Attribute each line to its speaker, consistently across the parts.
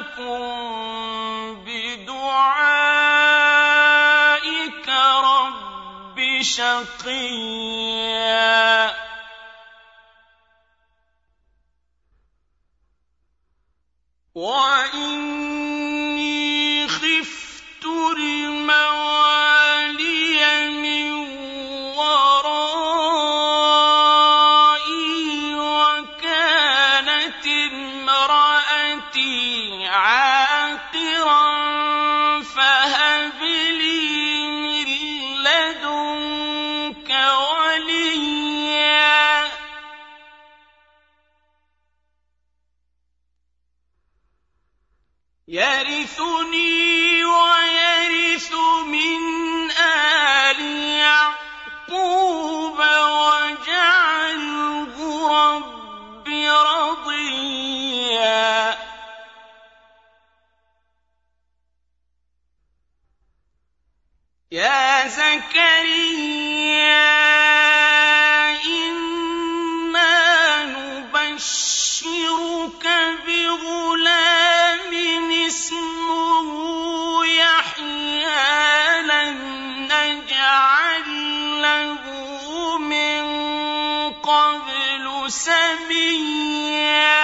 Speaker 1: تكن بدعائك رب شقيا سميا.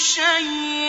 Speaker 1: شيء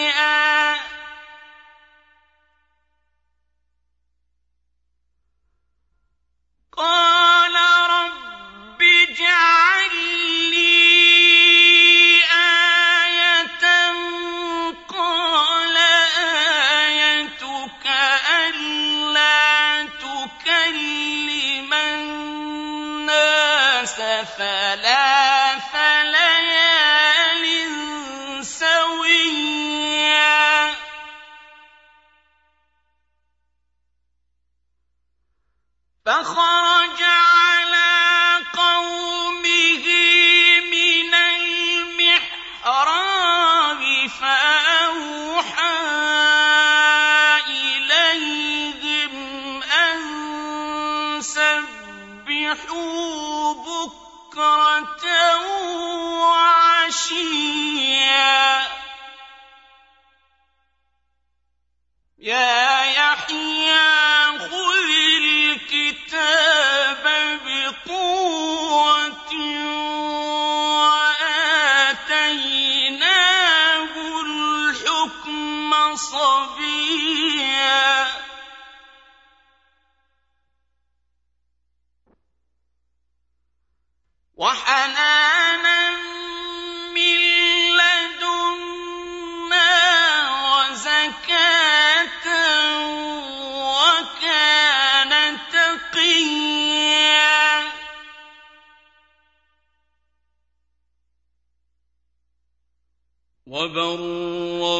Speaker 1: وبرا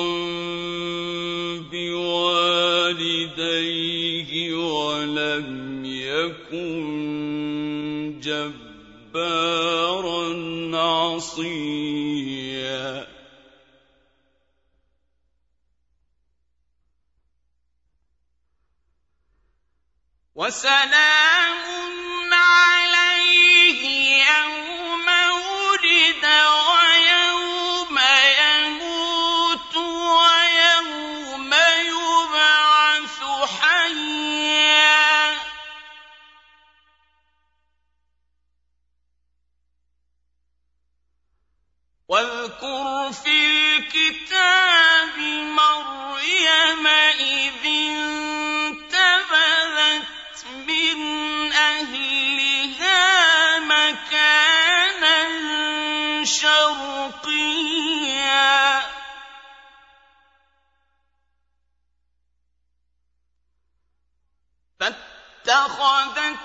Speaker 1: بوالديه ولم يكن جبارا عصيا وسلام اتخذت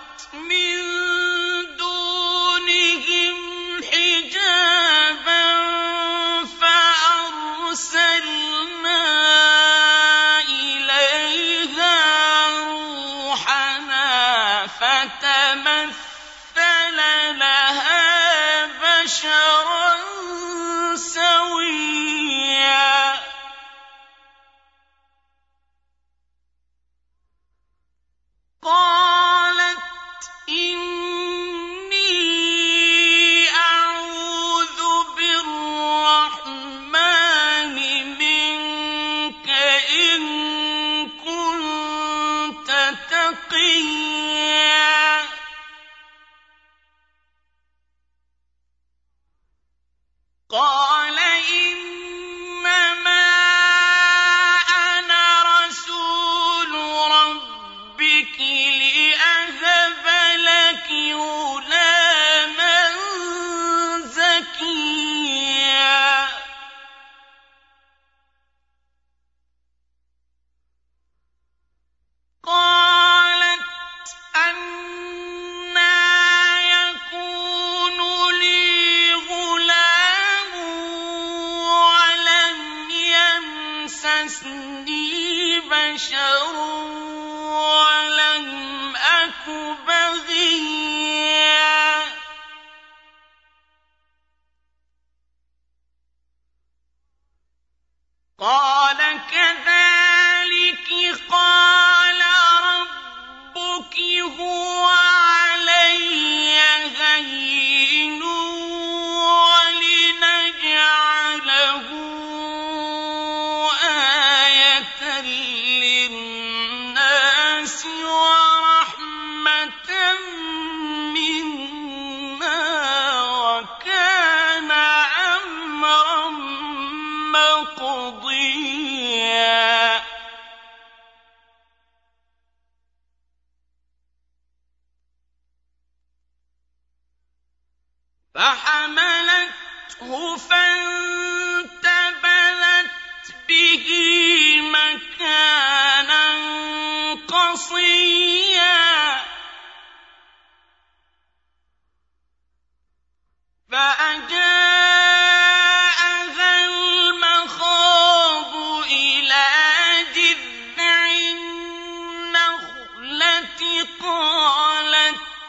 Speaker 1: بشر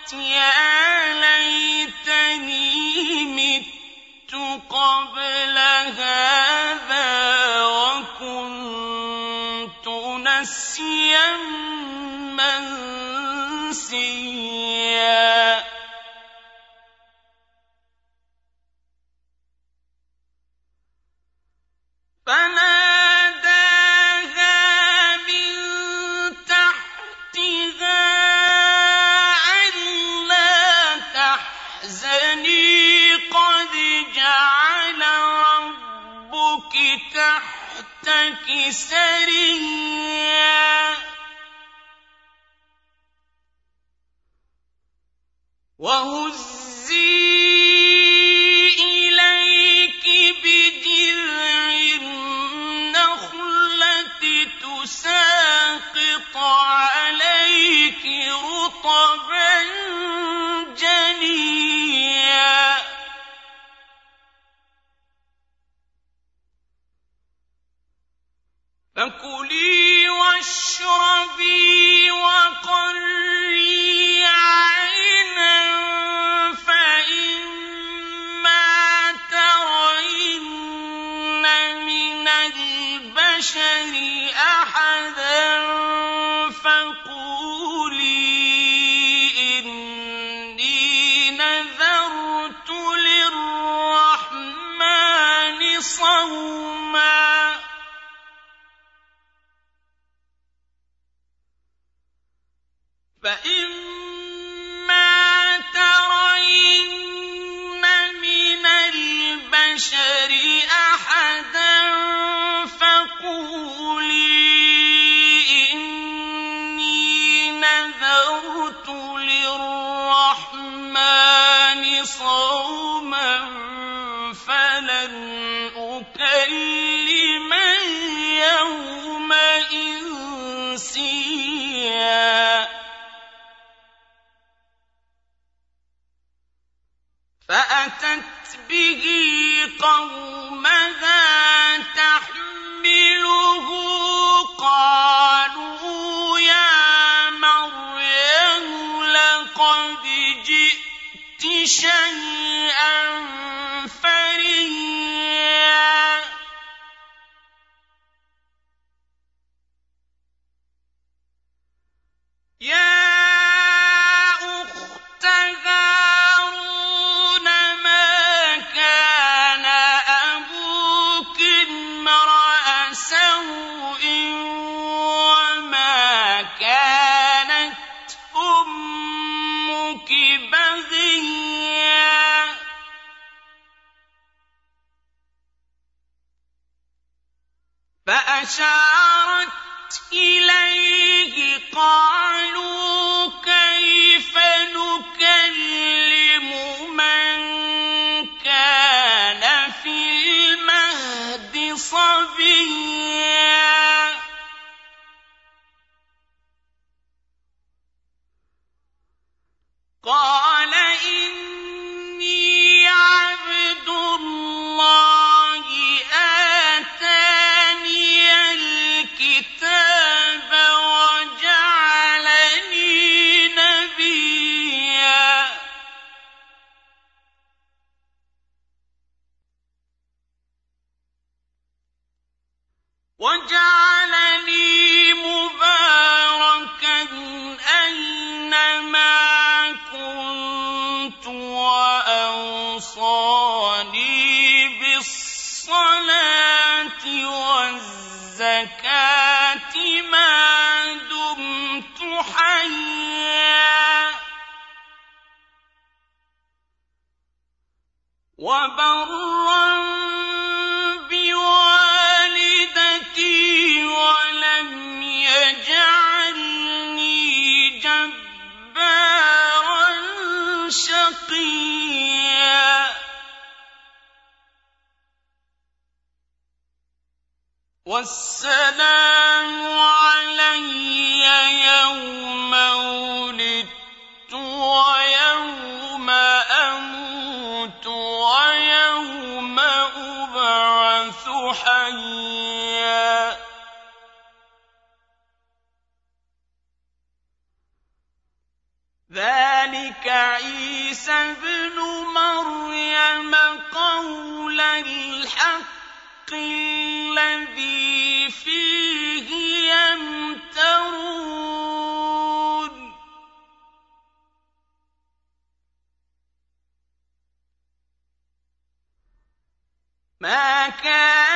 Speaker 1: 今天 وأوصاني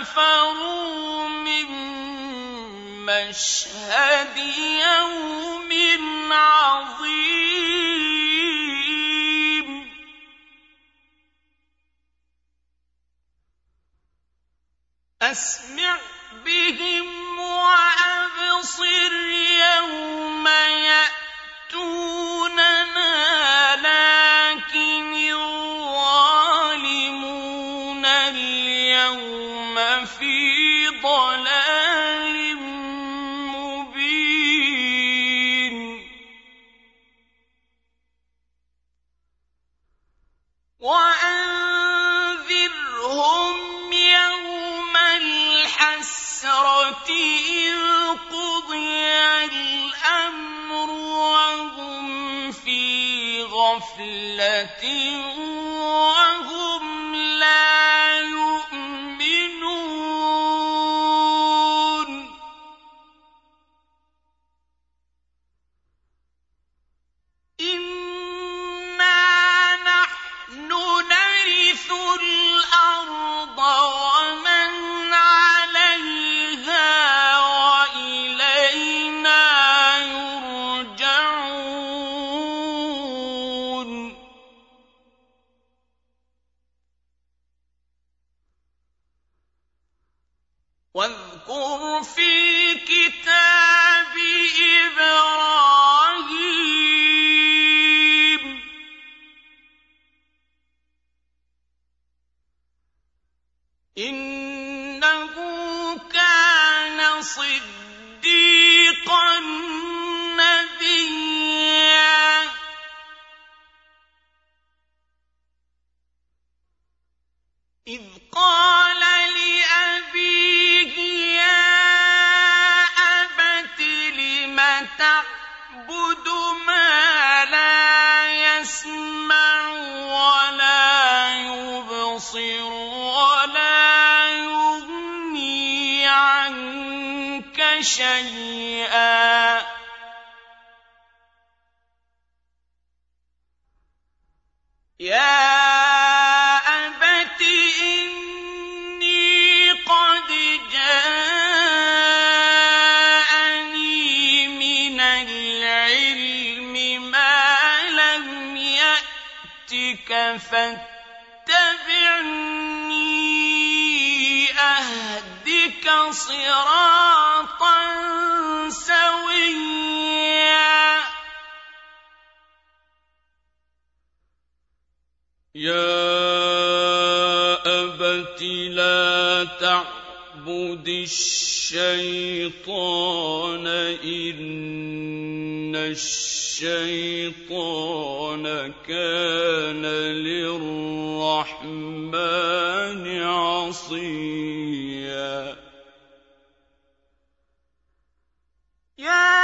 Speaker 1: كفروا من مشهد يوم عظيم. أسمع بهم وأبصر يَأْتِي نفسك فاتبعني أهدك صراطا سويا. يا أبت لا اعبد الشيطان إن الشيطان كان للرحمن عصيا. yeah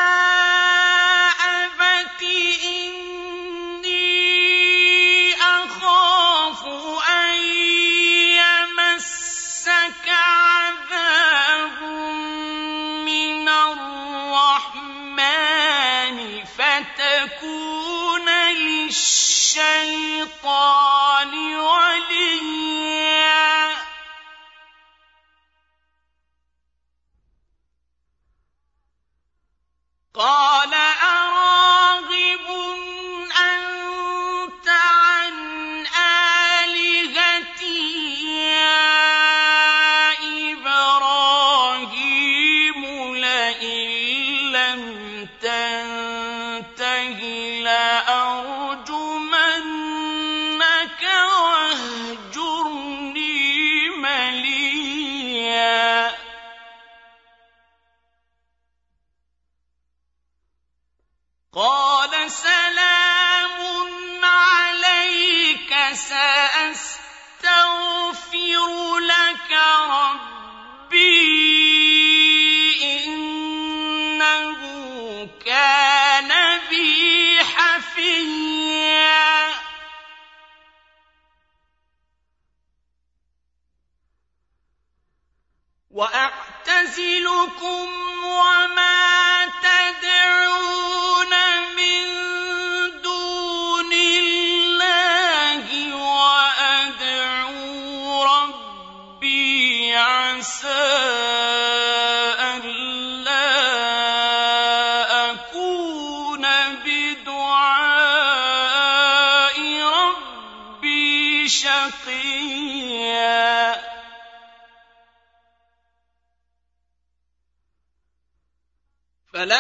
Speaker 1: أن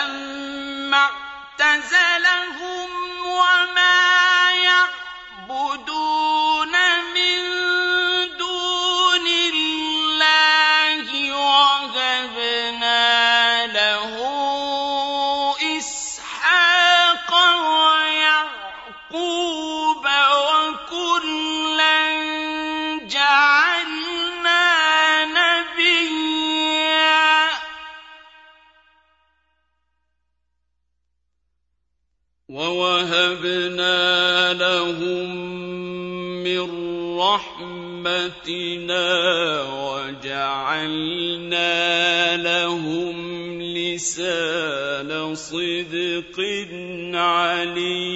Speaker 1: يتخذ من ولد رَحْمَتِنَا وَجَعَلْنَا لَهُمْ لِسَانَ صِدْقٍ عَلِيًّا.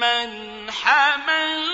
Speaker 1: مَّنْ حَمَلَ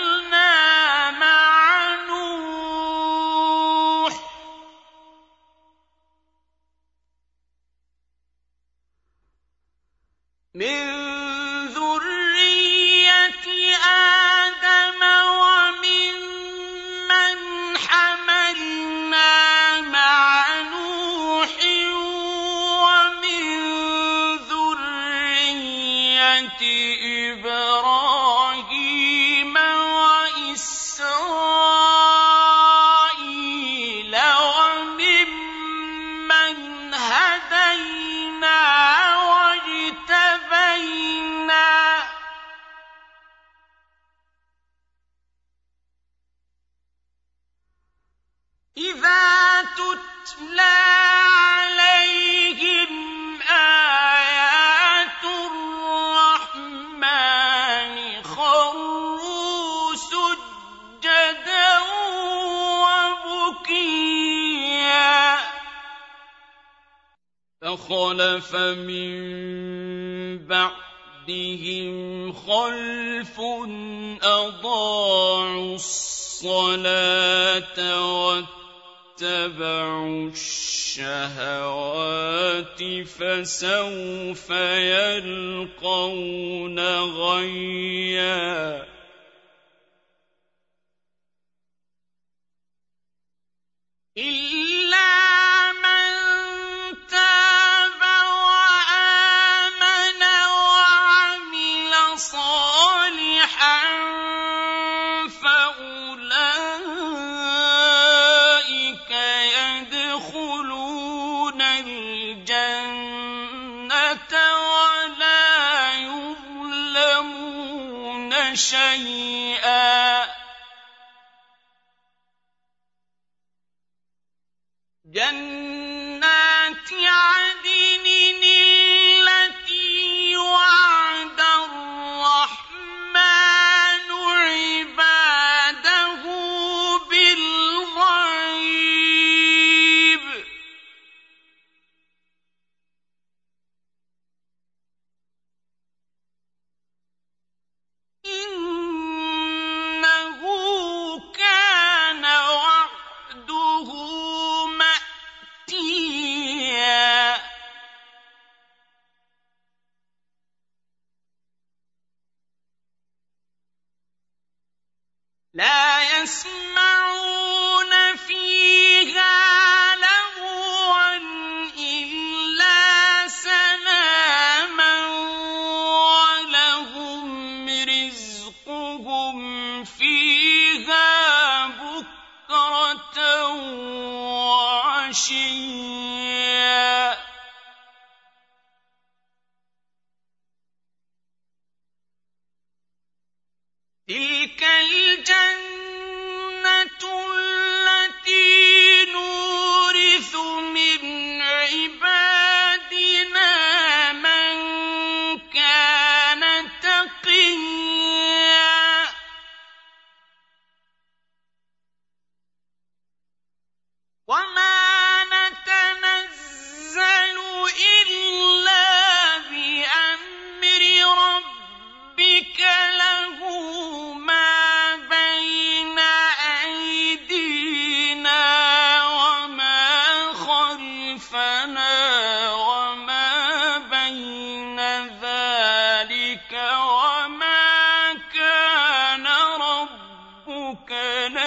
Speaker 1: بعدهم خلف أضاعوا الصلاة واتبعوا الشهوات فسوف يلقون غيًّا. شيئا لا يسمعون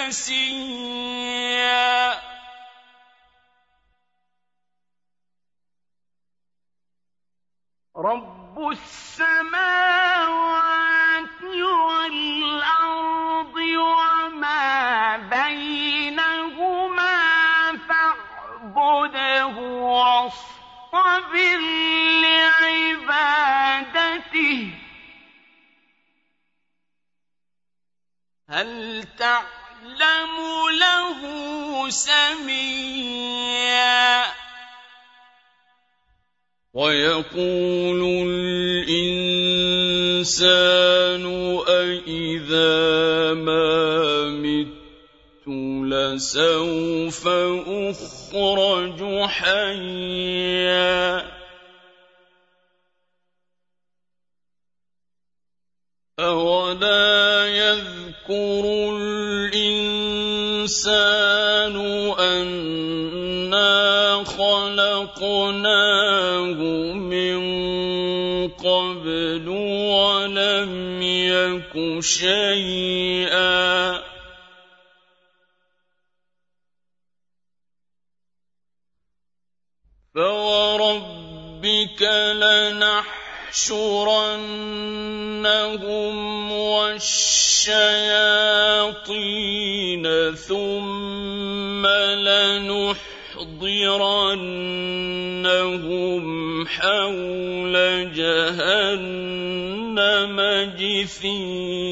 Speaker 1: نسيا رب السماوات والأرض وما بينهما فاعبده واصطبر لعبادته. هل تعلم له سميا. ويقول الإنسان أإذا ما مت لسوف أخرج حيا. الإنسان أنا خلقناه من قبل ولم يك شيئا. فوربك لنحشرنهم والشياطين ثم لنحضرنهم حول جهنم جثيا.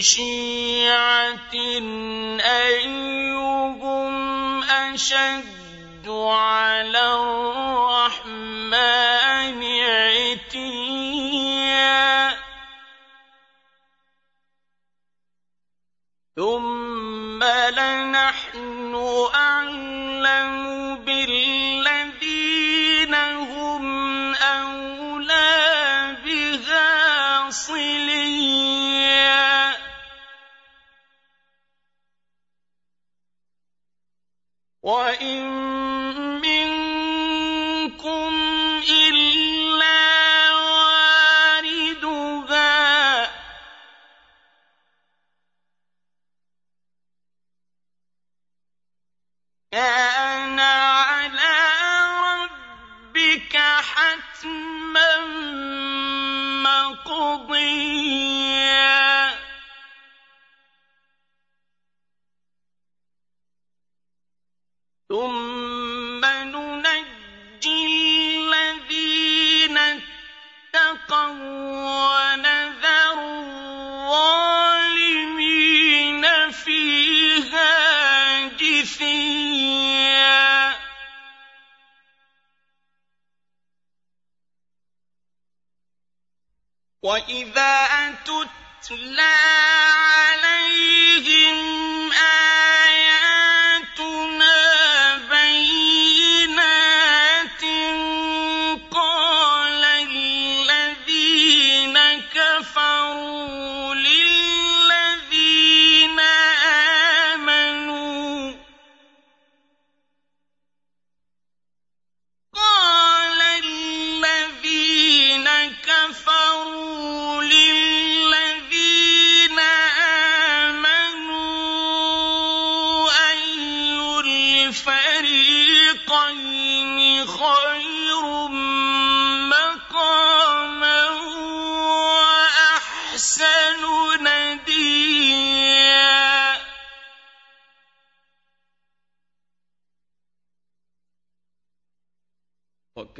Speaker 1: شيعة أيهم أشد على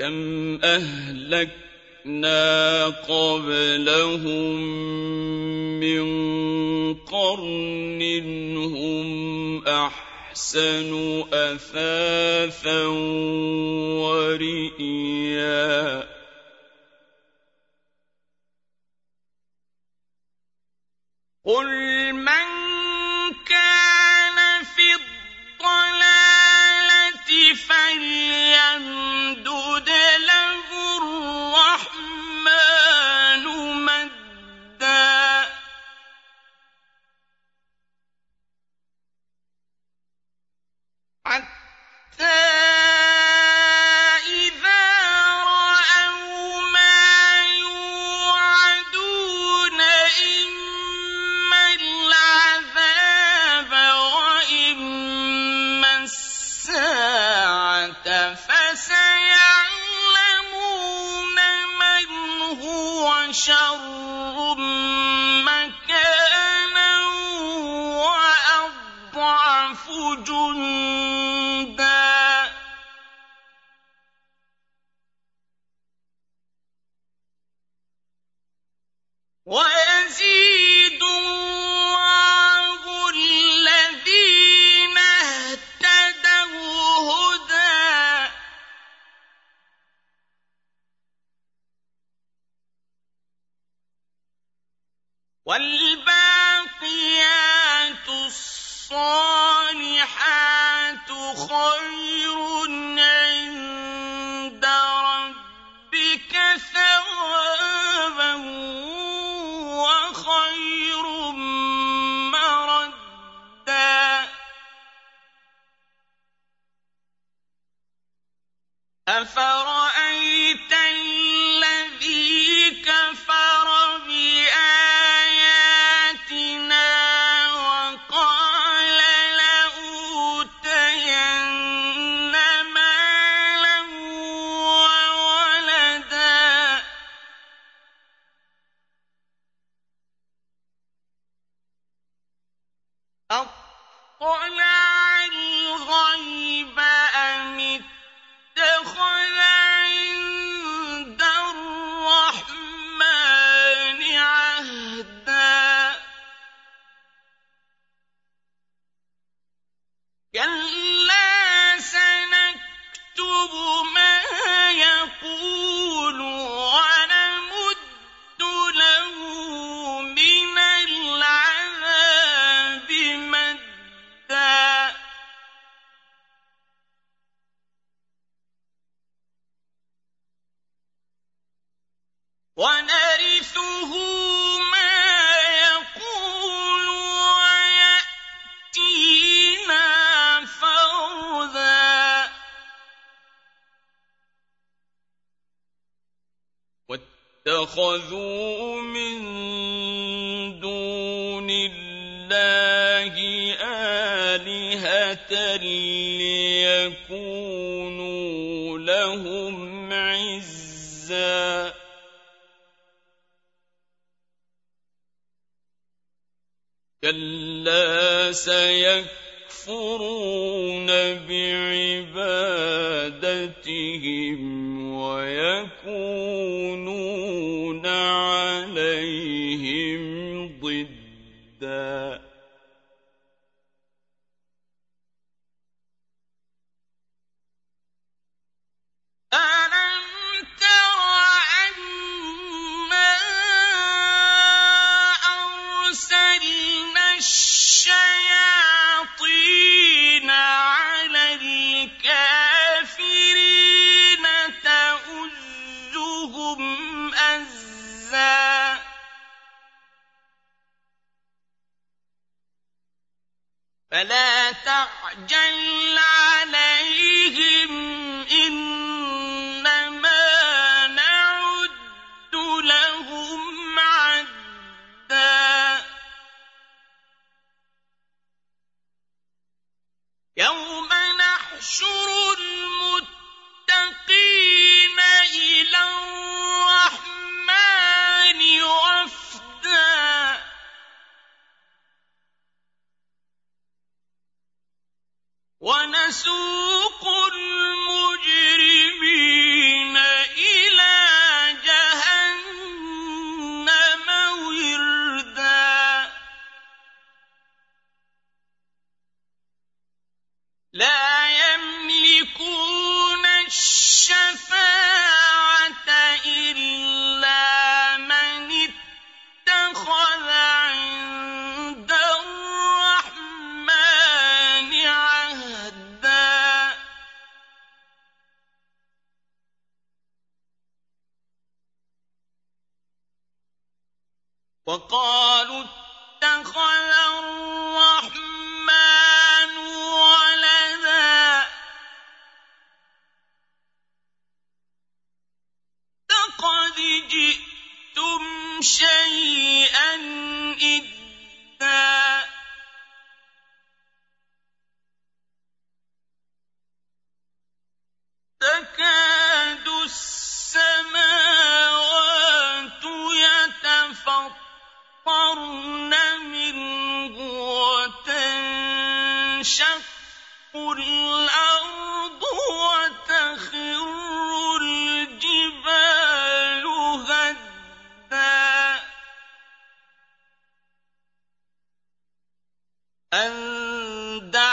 Speaker 1: كم أهلكنا قبلهم من قرن هم أحسن أثاثا ورئيا الغيب أم سَيَكْفُرُونَ بِعِبَادَتِهِمْ أَن دَعَوْا